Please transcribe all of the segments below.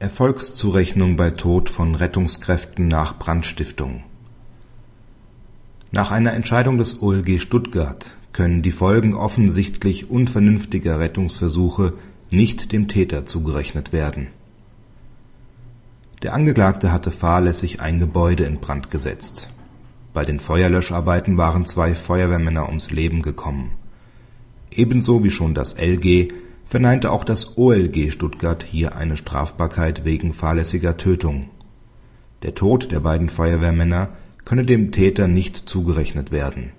Erfolgszurechnung bei Tod von Rettungskräften nach Brandstiftung Nach einer Entscheidung des OLG Stuttgart können die Folgen offensichtlich unvernünftiger Rettungsversuche nicht dem Täter zugerechnet werden. Der Angeklagte hatte fahrlässig ein Gebäude in Brand gesetzt. Bei den Feuerlöscharbeiten waren zwei Feuerwehrmänner ums Leben gekommen. Ebenso wie schon das LG verneinte auch das OLG Stuttgart hier eine Strafbarkeit wegen fahrlässiger Tötung. Der Tod der beiden Feuerwehrmänner könne dem Täter nicht zugerechnet werden.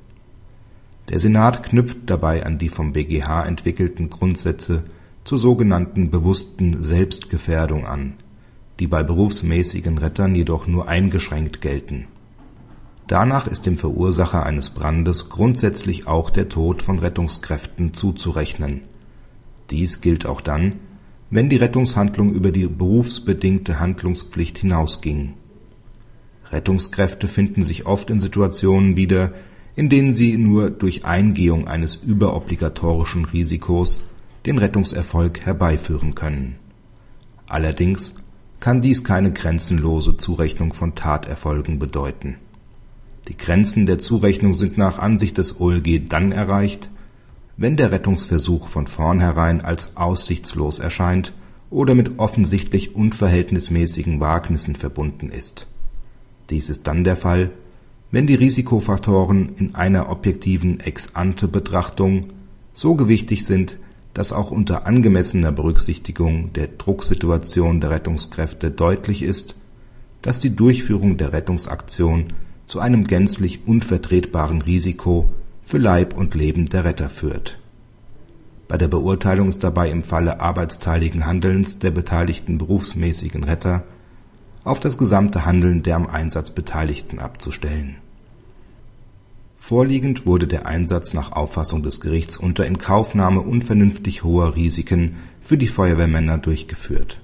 Der Senat knüpft dabei an die vom BgH entwickelten Grundsätze zur sogenannten bewussten Selbstgefährdung an, die bei berufsmäßigen Rettern jedoch nur eingeschränkt gelten. Danach ist dem Verursacher eines Brandes grundsätzlich auch der Tod von Rettungskräften zuzurechnen dies gilt auch dann, wenn die Rettungshandlung über die berufsbedingte Handlungspflicht hinausging. Rettungskräfte finden sich oft in Situationen wieder, in denen sie nur durch Eingehung eines überobligatorischen Risikos den Rettungserfolg herbeiführen können. Allerdings kann dies keine grenzenlose Zurechnung von Taterfolgen bedeuten. Die Grenzen der Zurechnung sind nach Ansicht des OLG dann erreicht wenn der Rettungsversuch von vornherein als aussichtslos erscheint oder mit offensichtlich unverhältnismäßigen Wagnissen verbunden ist. Dies ist dann der Fall, wenn die Risikofaktoren in einer objektiven Ex-ante-Betrachtung so gewichtig sind, dass auch unter angemessener Berücksichtigung der Drucksituation der Rettungskräfte deutlich ist, dass die Durchführung der Rettungsaktion zu einem gänzlich unvertretbaren Risiko für Leib und Leben der Retter führt. Bei der Beurteilung ist dabei im Falle arbeitsteiligen Handelns der beteiligten berufsmäßigen Retter auf das gesamte Handeln der am Einsatz Beteiligten abzustellen. Vorliegend wurde der Einsatz nach Auffassung des Gerichts unter Inkaufnahme unvernünftig hoher Risiken für die Feuerwehrmänner durchgeführt.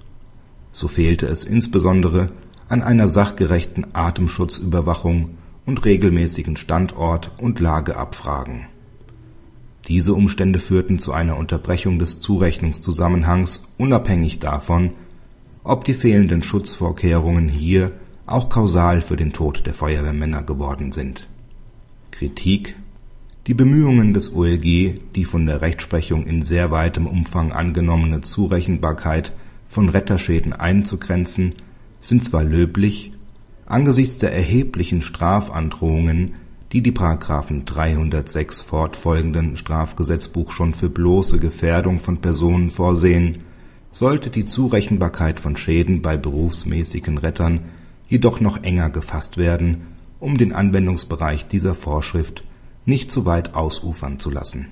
So fehlte es insbesondere an einer sachgerechten Atemschutzüberwachung und regelmäßigen Standort und Lageabfragen. Diese Umstände führten zu einer Unterbrechung des Zurechnungszusammenhangs unabhängig davon, ob die fehlenden Schutzvorkehrungen hier auch kausal für den Tod der Feuerwehrmänner geworden sind. Kritik Die Bemühungen des OLG, die von der Rechtsprechung in sehr weitem Umfang angenommene Zurechenbarkeit von Retterschäden einzugrenzen, sind zwar löblich Angesichts der erheblichen Strafandrohungen, die die § 306 fortfolgenden Strafgesetzbuch schon für bloße Gefährdung von Personen vorsehen, sollte die Zurechenbarkeit von Schäden bei berufsmäßigen Rettern jedoch noch enger gefasst werden, um den Anwendungsbereich dieser Vorschrift nicht zu weit ausufern zu lassen